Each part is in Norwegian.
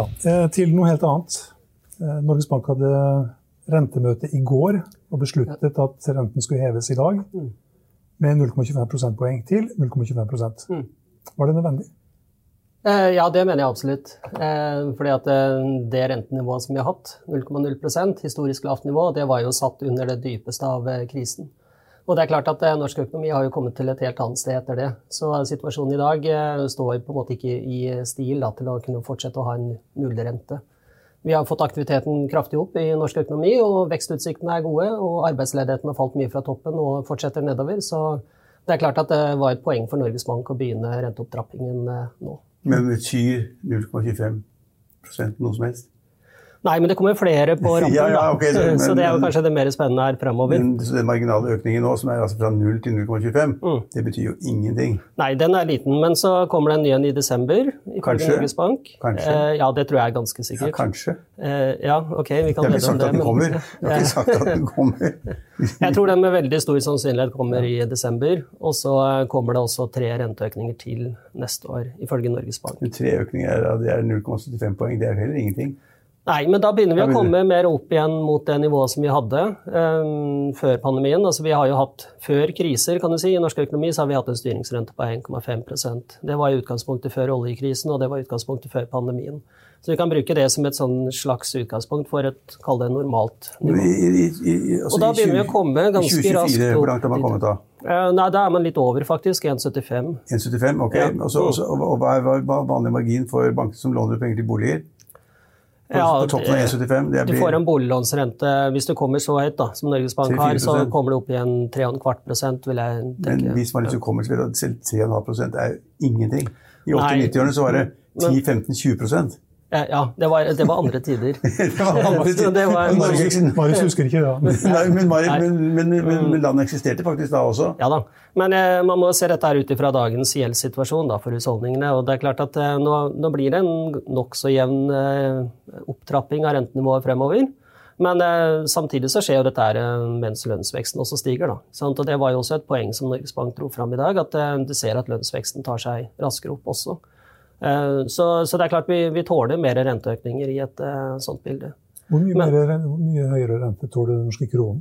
Ja, eh, til noe helt annet. Eh, Norges Bank hadde rentemøte i går og besluttet at renten skulle heves i dag med 0,25 prosentpoeng til 0,25 prosent. Var det nødvendig? Eh, Ja, det mener jeg absolutt. Fordi at det rentenivået som vi har hatt, 0,0% historisk lavt nivå, det var jo satt under det dypeste av krisen. Og det er klart at eh, norsk økonomi har jo kommet til et helt annet sted etter det. Så situasjonen i dag eh, står på en måte ikke i stil da, til å kunne fortsette å ha en nullrente. Vi har fått aktiviteten kraftig opp i norsk økonomi, og vekstutsiktene er gode. Og arbeidsledigheten har falt mye fra toppen og fortsetter nedover. Så det er klart at det var et poeng for Norges Bank å begynne renteopptrappingen eh, nå. Men betyr 0,25 noe som helst? Nei, men det kommer flere på rampen, Ja, ja, okay, så- men- så det er jo kanskje det mer spennende her fremover. Men, så den marginale økningen nå, som er altså fra 0 til 0,25, Mm. det betyr jo ingenting. Nei, den er liten, men så kommer det en ny en i desember, I Kanskje. Norges Bank. Kanskje. Eh, ja, det tror jeg er ganske sikkert. Ja, kanskje. Eh, ja, ok, vi kan ikke om sagt det. men- kommer. Jeg har ikke sagt at den kommer. Jeg tror den med veldig stor sannsynlighet kommer i desember. Og så eh, kommer det også tre renteøkninger til neste år, ifølge Norges Bank. Men tre økninger det er 0,75 poeng. Det er jo heller ingenting. Nei, men da begynner vi å komme mer opp igjen mot det nivået som vi hadde um, før pandemien. Altså, vi har jo hatt, Før kriser kan du si, i norsk økonomi så har vi hatt en styringsrente på 1,5% Det var i utgangspunktet før oljekrisen, og det var i utgangspunktet før pandemien. Så vi kan bruke det som et sånn slags utgangspunkt for et kall det normalt nivå. I, i, i, altså Og da begynner begynner vi å komme ganske i 2024, raskt Hvor langt har man kommet da? Eh, nei, da er man litt over, faktisk. 1,75. 1,75? Ok. Ja. Og, også, og, hva er vanlig margin for banker som låner penger til boliger? På, Ja, på toppen av E75. Det Du får en boliglånsrente hvis du kommer så høyt da, som Norges Bank har, så kommer det opp i en 3,25 prosent, vil jeg Men tenke. hvis man liksom kommer til at selv 3,5 er jo ingenting. I 80-90-årene så var det 10-15-20 Eh, Ja, det var, det var andre tider. Det var andre tider. det var- Og Marius husker ikke det. Nei, men, Nei. men, men, men, men landet eksisterte faktisk da også. Ja da. Men eh, man må se dette her ut ifra dagens gjeldssituasjon da, for husholdningene. Og det er klart at eh, nå, nå blir det en nokså jevn eh, opptrapping av rentenivået fremover. Men eh, samtidig så skjer jo dette her eh, mens lønnsveksten også stiger. Da. Sant? Og det var jo også et poeng som Norges Bank dro fram i dag, at eh, du ser at lønnsveksten tar seg raskere opp også. Eh, så, så det er klart vi, vi tåler mer renteøkninger i et eh, sånt bilde. Hvor mye, Men- mer, hvor mye høyere rente tåler den norske kronen?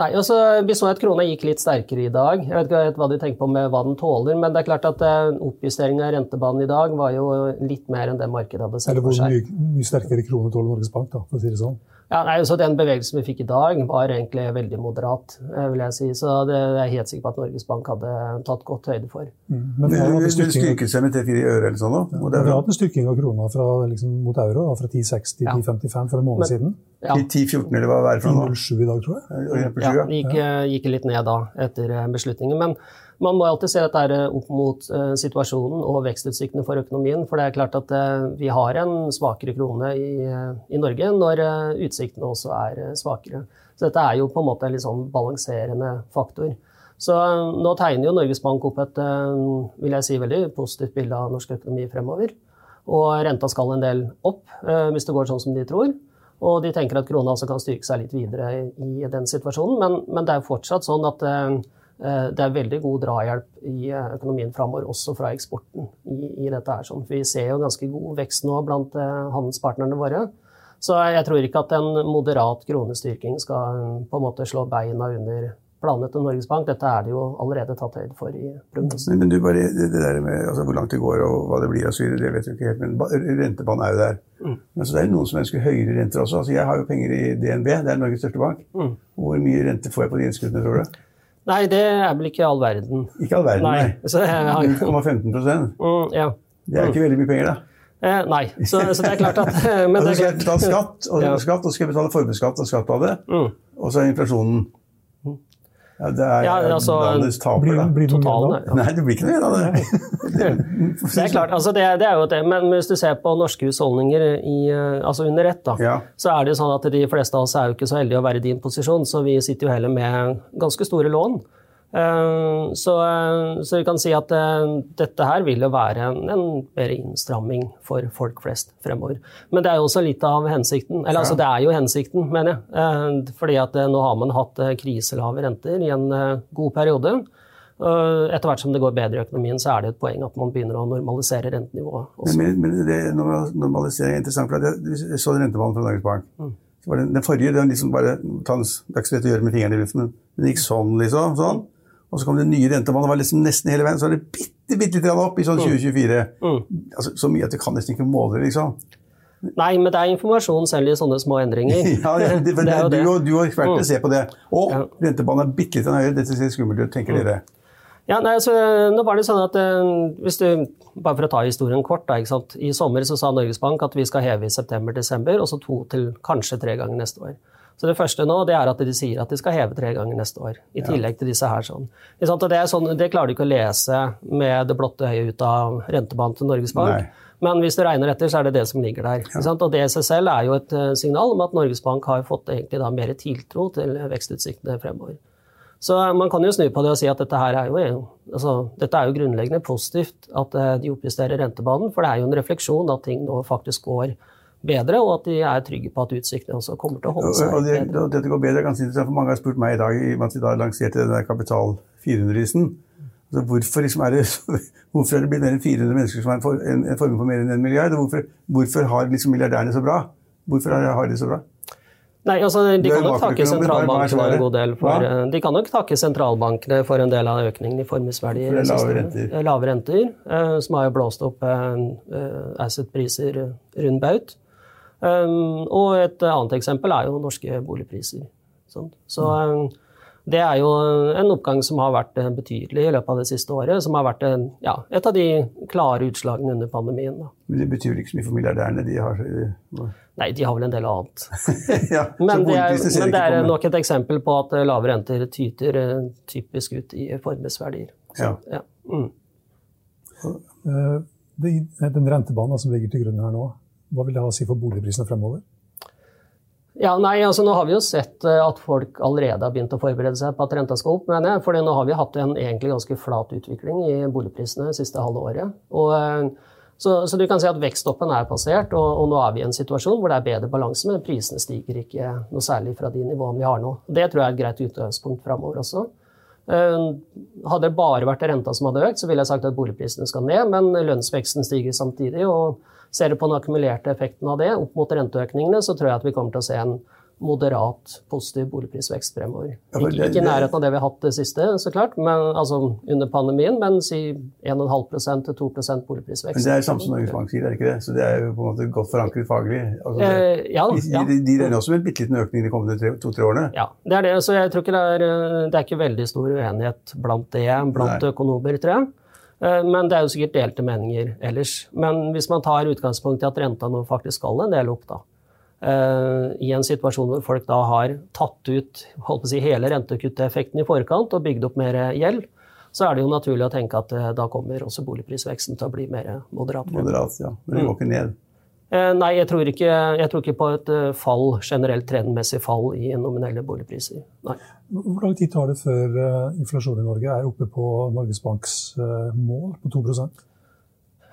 Nei, altså, Vi så at krona gikk litt sterkere i dag. Jeg vet ikke hva de tenker på med hva den tåler, men det er klart at eh, oppjusteringen av rentebanen i dag var jo litt mer enn det markedet hadde sett Eller hvor mye, mye sterkere krone tåler Norges Bank? da, for å si det sånn? Ja, nei, så Den bevegelsen vi fikk i dag, var egentlig veldig moderat. eh, vil jeg si. Så det er jeg helt sikker på at Norges Bank hadde tatt godt høyde for. Men Men vi styrket seg med 3-4 øre eller sånn Da. Ja, det vi har hatt en styrking av krona fra, liksom, mot euro, da, fra 10,60 til Ja. 10,55 for en måned Men- siden. Ja, 10-14 eller hva det er for noe. 10,07 i dag, tror jeg. ja, det gikk, eh, gikk litt ned da etter eh, beslutningen. Men man må alltid se dette her eh, opp mot eh, situasjonen og vekstutsiktene for økonomien. For det er klart at eh, vi har en svakere krone i, i Norge når utsiktene også er svakere. Så dette er jo på en måte en litt sånn balanserende faktor. Så nå tegner jo Norges Bank opp et vil jeg si, veldig positivt bilde av norsk økonomi fremover. Og renta skal en del opp hvis det går sånn som de tror. Og de tenker at krona også kan styrke seg litt videre i, den situasjonen. Men, men det er jo fortsatt sånn at det er veldig god drahjelp i eh, økonomien framover, også fra eksporten. i, i dette her. Sånn. Vi ser jo ganske god vekst nå blant eh, handelspartnerne våre. Så jeg tror ikke at en moderat kronestyrking skal eh, på en måte slå beina under planene til Norges Bank. Dette er det jo allerede tatt høyde for i prognosen. Men, men du bare, det, det der med altså, hvor langt det går og hva det blir, og så det vet du ikke helt. Men rentebanen er jo der. Mm. Men så det er noen som ønsker høyere renter også. Altså, jeg har jo penger i DNB, det er Norges største bank. Mm. Hvor mye rente får jeg på de innskuddene, tror du? Nei, det er vel ikke all verden. Ikke all verden, nei. Nei. Så jeg har, 0,15 mm, ja. Det er ikke veldig mye penger, da. Eh, nei, så, så det er klart at Men Og det så er skal jeg betale skatt, og, Ja. skatt, og så skal jeg betale formuesskatt og skatt av det. Mm. Og så er inflasjonen ja, Det er Ja, altså, landets taper, Blir, da. blir det noe Totalen, da? ja. Nei, det blir ikke noe av det. Det er klart, altså det, det er jo det. Men hvis du ser på norske husholdninger i, eh, altså under ett, da, Ja. så er det jo sånn at de fleste av oss er jo ikke så heldige å være i din posisjon, så vi sitter jo heller med ganske store lån. Eh, Så, eh, så vi kan si at eh, dette her vil jo være en, en mer innstramming for folk flest fremover. Men det er jo også litt av hensikten. Eller altså, det er jo hensikten, mener jeg. Fordi at nå har man hatt kriselave renter i en god periode. Etter hvert som det går bedre i økonomien, så er det et poeng at man begynner å normalisere rentenivået. Også. Men, men det normalisering er interessant, for jeg så rentebanen fra Norges Bank. Mm. Den, den, forrige den liksom bare, Det ikke så lett å gjøre med fingrene i luften, den gikk sånn, liksom. sånn. Og så kom det nye rentebanen, det var liksom nesten hele veien. Så er det bitte, bitte litt opp i sånn 2024. Mm. mm. Altså, så mye at du kan nesten ikke måle det, liksom. Nei, men det er informasjon selv i sånne små endringer. ja, det, det, det, er, du, du har ekspert mm. å se på det. Og ja. rentebanen er bitte litt høyere. Dette ser skummelt ut, tenker mm. dere. Ja, nei, så, nå var det sånn at uh, hvis du, Bare for å ta historien kort. Da, I sommer så sa Norges Bank at vi skal heve i september-desember, og så to til kanskje tre ganger neste år. Så Det første nå det er at de sier at de skal heve tre ganger neste år. I tillegg til disse her. sånn. Det, sånn, det klarer du ikke å lese med det blotte øyet ut av rentebanen til Norges Bank. Nei. Men hvis du regner etter, så er det det som ligger der. Ja. Og Det i seg selv er jo et eh, signal om at Norges Bank har fått egentlig da mer tiltro til vekstutsiktene fremover. Så eh, man kan jo snu på det og si at dette her er jo, altså, dette er jo grunnleggende positivt at eh, de oppjusterer rentebanen, for det er jo en refleksjon at ting nå faktisk går bedre, og at de er trygge på at utsiktene også kommer til å holde seg og det, bedre. Dette går bedre, ganske interessant, for Mange har spurt meg i dag i at vi da lanserte denne Kapital 400-risen. Altså, hvorfor, liksom er det, hvorfor er det blitt mer enn 400 mennesker som har en, en formue på mer enn en milliard? Hvorfor, hvorfor har liksom milliardærene så bra? Hvorfor har de så bra? Nei, altså, De kan nok takke sentralbankene en god del for, ja? de kan nok takke sentralbankene for en del av økningen i formuesverdier. Lave renter. Lave renter, eh, som har jo blåst opp eh, eh asset-priser rundt baut. Um, og et annet eksempel er jo norske boligpriser. Så um, det er jo en oppgang som har vært eh, betydelig i løpet av det siste året. Som har vært en, ja, et av de klare utslagene under pandemien. Da. Men det betyr ikke så mye for milliardærene? De har, uh, Nei, de har vel en del annet. ja, men, det er, men det er nok et eksempel på at lave renter tyter typisk ut i formuesverdier. Ja. ja. Mm. Den rentebanen som ligger til grunn her nå, hva vil det ha å si for boligprisene fremover? Ja, nei, altså Nå har vi jo sett eh, at folk allerede har begynt å forberede seg på at renta skal opp. mener jeg, fordi nå har vi hatt en egentlig ganske flat utvikling i boligprisene det siste halve året. Og, eh, så, så, du kan si at veksttoppen er passert, og, og, nå er vi i en situasjon hvor det er bedre balanse, men prisene stiger ikke noe særlig fra de nivåene vi har nå. Det tror jeg er et greit utgangspunkt framover også. Eh, hadde det bare vært renta som hadde økt, så ville jeg sagt at boligprisene skal ned, men lønnsveksten stiger samtidig. og Ser du på den akkumulerte effekten av det opp mot renteøkningene, så tror jeg at vi kommer til å se en moderat positiv boligprisvekst fremover. Ikke, ikke i nærheten av det vi har hatt det siste, så klart, men, altså under pandemien, men si 1,5% til 2 boligprisvekst. Men Det er samme som Norges Bank sier, er det ikke det? Så det er jo på en måte godt forankret faglig? Altså det, eh, ja, ja. De, de regner også med en bitte liten økning de kommende to-tre årene? Ja, det er det. Så jeg tror ikke det er, det er ikke veldig stor uenighet blant det, blant Nei. økonomer, tror jeg. Eh, men det er jo sikkert delte meninger ellers. Men hvis man tar utgangspunkt i at renta nå faktisk skal en del opp, da, eh, i en situasjon hvor folk da har tatt ut holdt på å si, hele rentekutteeffekten i forkant og bygd opp mer gjeld, så er det jo naturlig å tenke at eh, da kommer også boligprisveksten til å bli mer moderat. Moderat, ja. Men det går ikke ned. Eh, nei, jeg tror, ikke, jeg tror, ikke, på et eh, fall, generelt trendmessig fall i nominelle boligpriser. Nei. Hvor lang tid tar det før eh, inflasjonen i Norge er oppe på Norges Banks mål på 2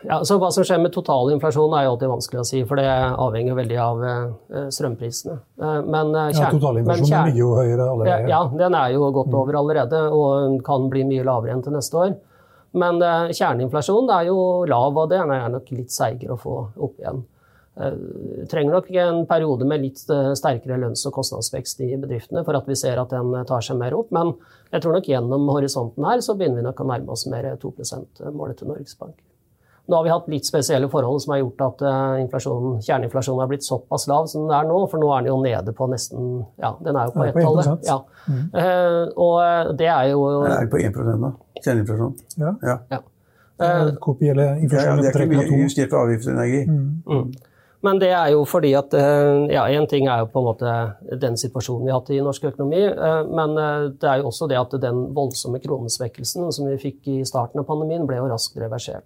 ja, så Hva som skjer med totalinflasjon er jo alltid vanskelig å si, for det avhenger veldig av strømprisene. Men, kjern, ja, totalinflasjonen kjern, ligger jo høyere allerede. Ja, den er jo godt over allerede og kan bli mye lavere enn til neste år. Men kjerneinflasjonen er jo lav, og den er nok litt seigere å få opp igjen. Eh, trenger nok en periode med litt eh, sterkere lønns- og kostnadsvekst i bedriftene for at vi ser at den tar seg mer opp. Men jeg tror nok gjennom horisonten her så begynner vi nok å nærme oss mer 2 %-målet til Norges Bank. Nå har vi hatt litt spesielle forhold som har gjort at eh, kjerneinflasjonen har blitt såpass lav som den er nå, for nå er den jo nede på nesten Ja, den er jo på ett-tallet. Ja. Mm. Uh, og det er jo Den er på 1 nå, kjerneinflasjon. Ja. ja. ja. Uh, Kopi eller inflasjon ja, ja, det er ikke mye justert for avgiftsenergi. Mm. Mm. Men det er jo fordi at eh, ja, En ting er jo på en måte den situasjonen vi har hatt i norsk økonomi, eh, men eh, det er jo også det at den voldsomme kronesvekkelsen som vi fikk i starten av pandemien, ble jo raskt reversert.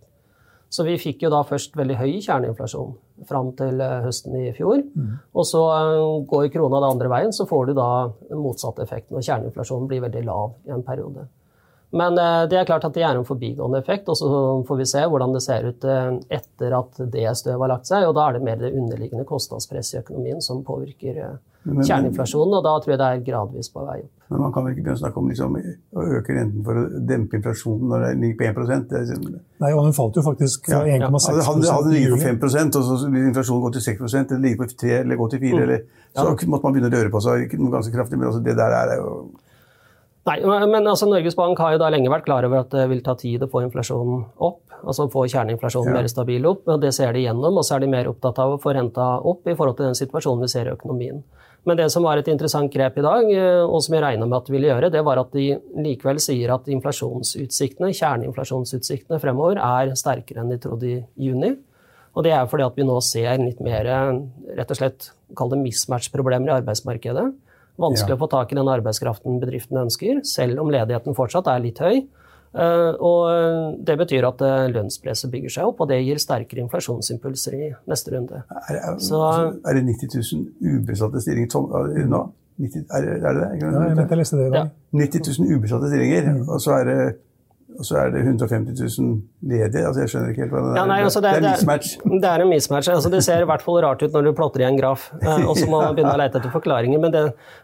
Så vi fikk jo da først veldig høy kjerneinflasjon fram til høsten i fjor. Mm. Og så går krona den andre veien, så får du da motsatt motsatte når kjerneinflasjonen blir veldig lav i en periode. Men eh, det er klart at det er en forbigående effekt, og så får vi se hvordan det ser ut eh, etter at det støvet har lagt seg. og Da er det mer det underliggende kostnadspresset i økonomien som påvirker eh, kjerneinflasjonen, og da tror jeg det er gradvis på vei opp. Men man kan vel ikke begynne å snakke om liksom, å øke renten for å dempe inflasjonen når det ligger på 1 det er, liksom- Nei, og den falt jo faktisk fra Ja. ja. Hadde den ligget på juli. 5 og så vil inflasjonen gå til 6% eller ligge på 3 eller gå til 4 Mm. eller, Så måtte man begynne å røre på seg ganske kraftig. Men altså, det der er jo Nei, men altså, Norges Bank har jo da lenge vært klar over at det vil ta tid å få inflasjonen opp. altså Få kjerneinflasjonen Ja. mer stabil opp. og Det ser de gjennom. Og så er de mer opptatt av å få renta opp i forhold til den situasjonen vi ser i økonomien. Men det som var et interessant grep i dag, eh, og som jeg regna med at de ville gjøre, det var at de likevel sier at inflasjonsutsiktene, kjerneinflasjonsutsiktene fremover er sterkere enn de trodde i juni. Og det er fordi at vi nå ser litt mer rett og slett kall det mismatch-problemer i arbeidsmarkedet. Vanskelig Ja. å få tak i den arbeidskraften bedriften ønsker, selv om ledigheten fortsatt er litt høy. Eh, Og det betyr at eh, lønnspresset bygger seg opp, og det gir sterkere inflasjonsimpulser i neste runde. Er, er, Så- er det 90 000 ubesatte stillinger tom, nå? 90, er, det- er det det? Ja, jeg sant? jeg leste det i dag. Ja. 90 000 ubesatte stillinger, og så er det og så er det 150 000 ledige. altså Jeg skjønner ikke helt hva det er. Ja, nei, altså det, er mismatch. Det er en mismatch. Altså det ser i hvert fall rart ut når du plotter i en graf, eh, og så må man begynne å lete etter forklaringer. Men, det,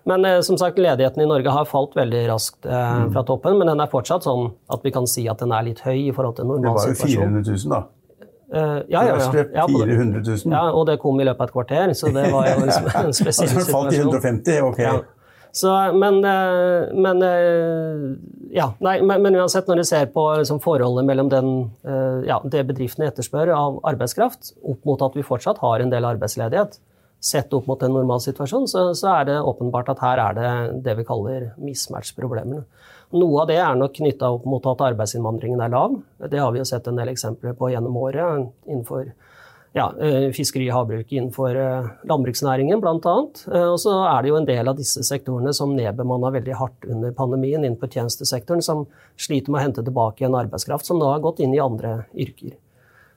men eh, som sagt, ledigheten i Norge har falt veldig raskt eh, Mm. fra toppen, men den er fortsatt sånn at vi kan si at den er litt høy i forhold til Det var jo normalsituasjonen. 400 000, da. Uh, ja, ja, Det ja. ja, 400 000. ja, og det kom i løpet av et kvarter, så det var jo en, en spesiell Altså, det falt i situasjon. 150, ok. Ja. Så, men, eh, men eh, ja, nei, men, men uansett, når du ser på liksom, forholdet mellom den, eh, ja, det bedriftene etterspør av arbeidskraft, opp mot at vi fortsatt har en del arbeidsledighet, sett opp mot en normal situasjon, så, så er det åpenbart at her er det det vi kaller mismatch-problemene. Noe av det er nok knytta opp mot at arbeidsinnvandringen er lav. Det har vi jo sett en del eksempler på gjennom året innenfor ja, fiskeri og havbruk innenfor eh, landbruksnæringen bl.a. Og så er det jo en del av disse sektorene som nedbemanna veldig hardt under pandemien innenfor tjenestesektoren, som sliter med å hente tilbake igjen arbeidskraft som da har gått inn i andre yrker.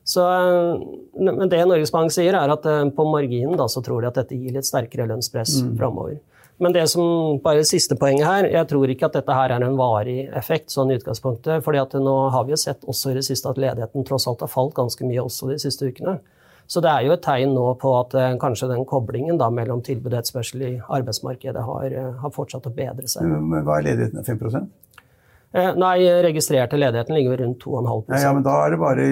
Så, eh, men det Norges Bank sier, er at eh, på marginen da, så tror de at dette gir litt sterkere lønnspress framover. Men det som bare siste poenget her, jeg tror ikke at dette her er en varig effekt. sånn i utgangspunktet, fordi at nå har vi jo sett også i det siste at ledigheten tross alt har falt ganske mye også de siste ukene. Så det er jo et tegn nå på at eh, kanskje den koblingen da, mellom tilbud og etterspørsel i arbeidsmarkedet har, eh, har fortsatt å bedre seg. Men hva er ledigheten? 5 Eh, nei, registrerte ledigheten ligger rundt 2,5 ja, ja, men da er det bare.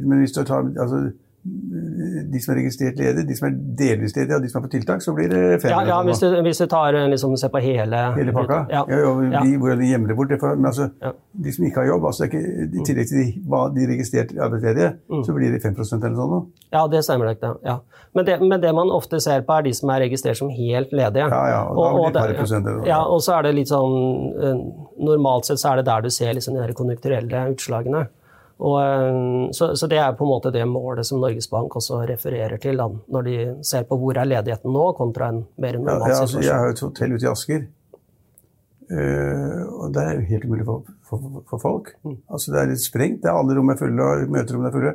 Men hvis du tar altså, de som er registrert ledige, de som er delvis ledige og de som er på tiltak, så blir det fem. Ja, ja hvis, du, hvis du tar eh, liksom, ser på hele. Hele pakka? Ja. Ja, ja, de, hvordan de gjemmer det bort. Det får, men altså, de som ikke har jobb, altså, ikke, i tillegg til de, de registrert arbeidsledige, Mm. så blir det 5% eller sånn. Ja, det stemmer nok. Ja. Men, det, men det man ofte ser på, er de som er registrert som helt ledige. Ja, ja, og da blir det eller. Ja, og så er det litt sånn eh, Normalt sett så er det der du ser liksom de konjunkturelle utslagene. Og, eh, så, så det er på en måte det målet som Norges Bank også refererer til da, når de ser på hvor er ledigheten nå, kontra en mer Ja, normal ja, altså, jeg har jo et hotell ute i Asker. Uh, og det er jo helt umulig for, for, for folk. Mm. Altså, det er litt sprengt. Det er alle rom er fulle, og møterommene er fulle.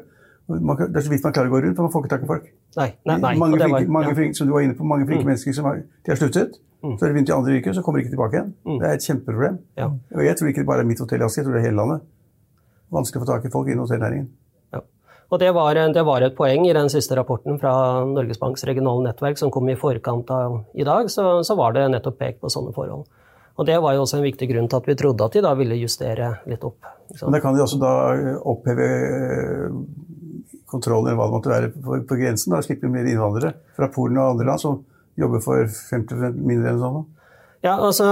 Man, det er så vidt man klarer å gå rundt, for man får ikke tak i folk. Nei, nei, nei. mange flinke, var- mange ja. Mm. flinke, som du var inne på, mange flinke mennesker som har, de har sluttet. Så har de begynt i andre yrker, så kommer de ikke tilbake igjen. Det er et kjempeproblem. Mm. Ja. Og jeg tror ikke det bare er mitt hotell i Asker, jeg tror det er hele landet. Vanskelig å få tak i folk innen hotellnæringen. Ja. Og det var, det var et poeng i den siste rapporten fra Norges Banks regionale nettverk som kom i forkant av i dag, så, så var det nettopp pekt på sånne forhold. Og det var jo også en viktig grunn til at vi trodde at de da ville justere litt opp. Men da kan de også da oppheve eh, kontrollen eller hva det måtte være på, på grensen. Da Slippe mer innvandrere fra Polen og andre land som jobber for 50 mindre enn sånn. Ja, altså,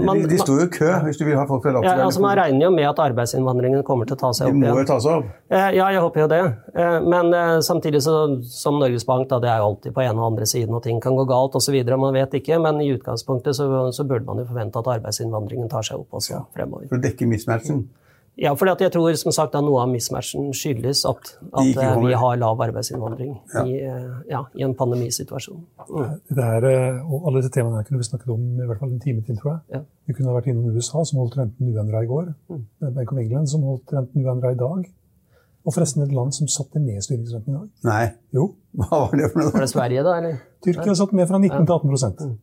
man, de, de står jo i kø hvis du vil ha folk fra ja, Latvia. altså man regner jo med at arbeidsinnvandringen kommer til å ta seg opp. de opp må jo ta seg opp. Eh, Ja, jeg håper jo det. Eh, Men eh, samtidig så, som Norges Bank, da, det er jo alltid på ene og andre siden, og ting kan gå galt osv., man vet ikke. Men i utgangspunktet så, så burde man jo forvente at arbeidsinnvandringen tar seg opp også fremover. For å dekke mismatchen. Ja, for jeg tror som sagt at noe av mismatchen skyldes at, at eh, vi har lav arbeidsinnvandring i, eh, ja, i en pandemisituasjon. Mm. Her, eh, og alle disse temaene her kunne vi snakket om i hvert fall en time til, tror jeg. Ja. Vi kunne ha vært innom USA, som holdt renten uendra i går. Bank of England, som holdt renten uendra i dag. Og forresten et land som satte ned styringsrenten i dag. Nei, Jo, hva var det for Var det Sverige, da? eller? Tyrkia satt ned fra 19 til 18 mm.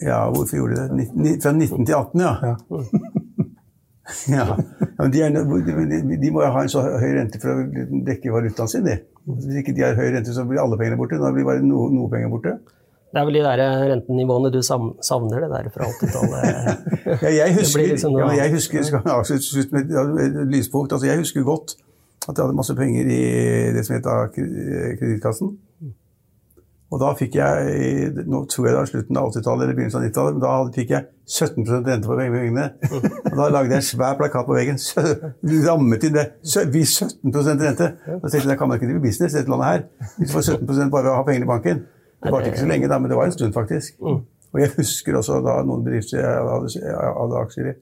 Ja, hvorfor gjorde de det? Ni- ni- Fra 19 til 18, ja. Ja. ja. men de, er, de, må jo ha en så høy rente for å dekke valutaen sin, de. Hvis ikke de har høy rente, så blir alle pengene borte. Nå blir bare no, noe penger borte. Det er vel de der rentenivåene du savner, det der fra 80-tallet? ja, jeg husker, liksom ja, jeg husker, skal avslutte med et lyspunkt. Altså, jeg husker godt at jeg hadde masse penger i det som het Kredittkassen. Og da fikk jeg nå tror jeg det var slutten av 80-tallet eller begynnelsen av 90-tallet, men da fikk jeg 17% rente på pengene. Og da lagde jeg en svær plakat på veggen. Rammet inn det. Vi 17% rente! Da tenkte jeg kan man ikke drive business i dette landet her. Hvis du får 17 bare å ha pengene i banken. Det varte ikke så lenge, da, men det var en stund, faktisk. Og jeg husker også da noen bedrifter jeg hadde, jeg hadde aksjer i,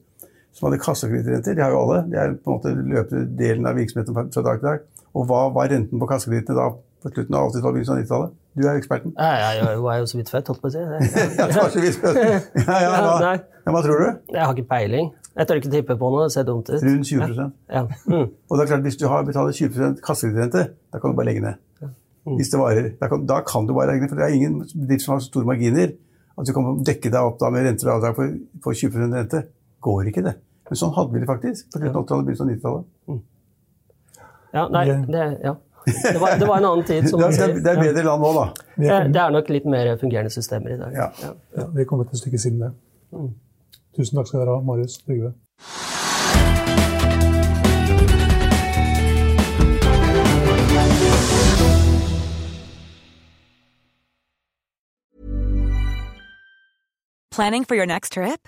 som hadde kassakreditrenter. De har jo alle. De er på en måte løpende delen av virksomheten fra dag til dag. Og hva var renten på kassakredittene da på slutten av 80-tallet, begynnelsen av 90-tallet? Du er eksperten. Ja, jeg, er jo så vidt født, holdt på å si. ja, så vidt født. Ja, ja, hva, ja, hva tror du? Jeg har ikke peiling. Jeg tør ikke tippe på noe, det ser dumt ut. Rundt 20 ja. Mm. Og det er klart, Hvis du har betaler 20% kassekredittrente, da kan du bare legge ned. Mm. Hvis det varer. Da kan, da kan, du bare legge ned, for det er ingen bedrift som har så store marginer at du kan dekke deg opp med renter og avdrag på, på 20% rente. Går ikke det. Men sånn hadde vi det faktisk på slutten av 80-tallet, begynnelsen av 90-tallet. Mm. Ja, nei, det, ja. Det var, det var, en annen tid. det, er, det er bedre land nå, da. Det er nok litt mer fungerende systemer i dag. Ja. Ja. ja vi er kommet et stykke siden det. Mm. Tusen takk skal dere ha, Marius Trygve. Planning for your next trip?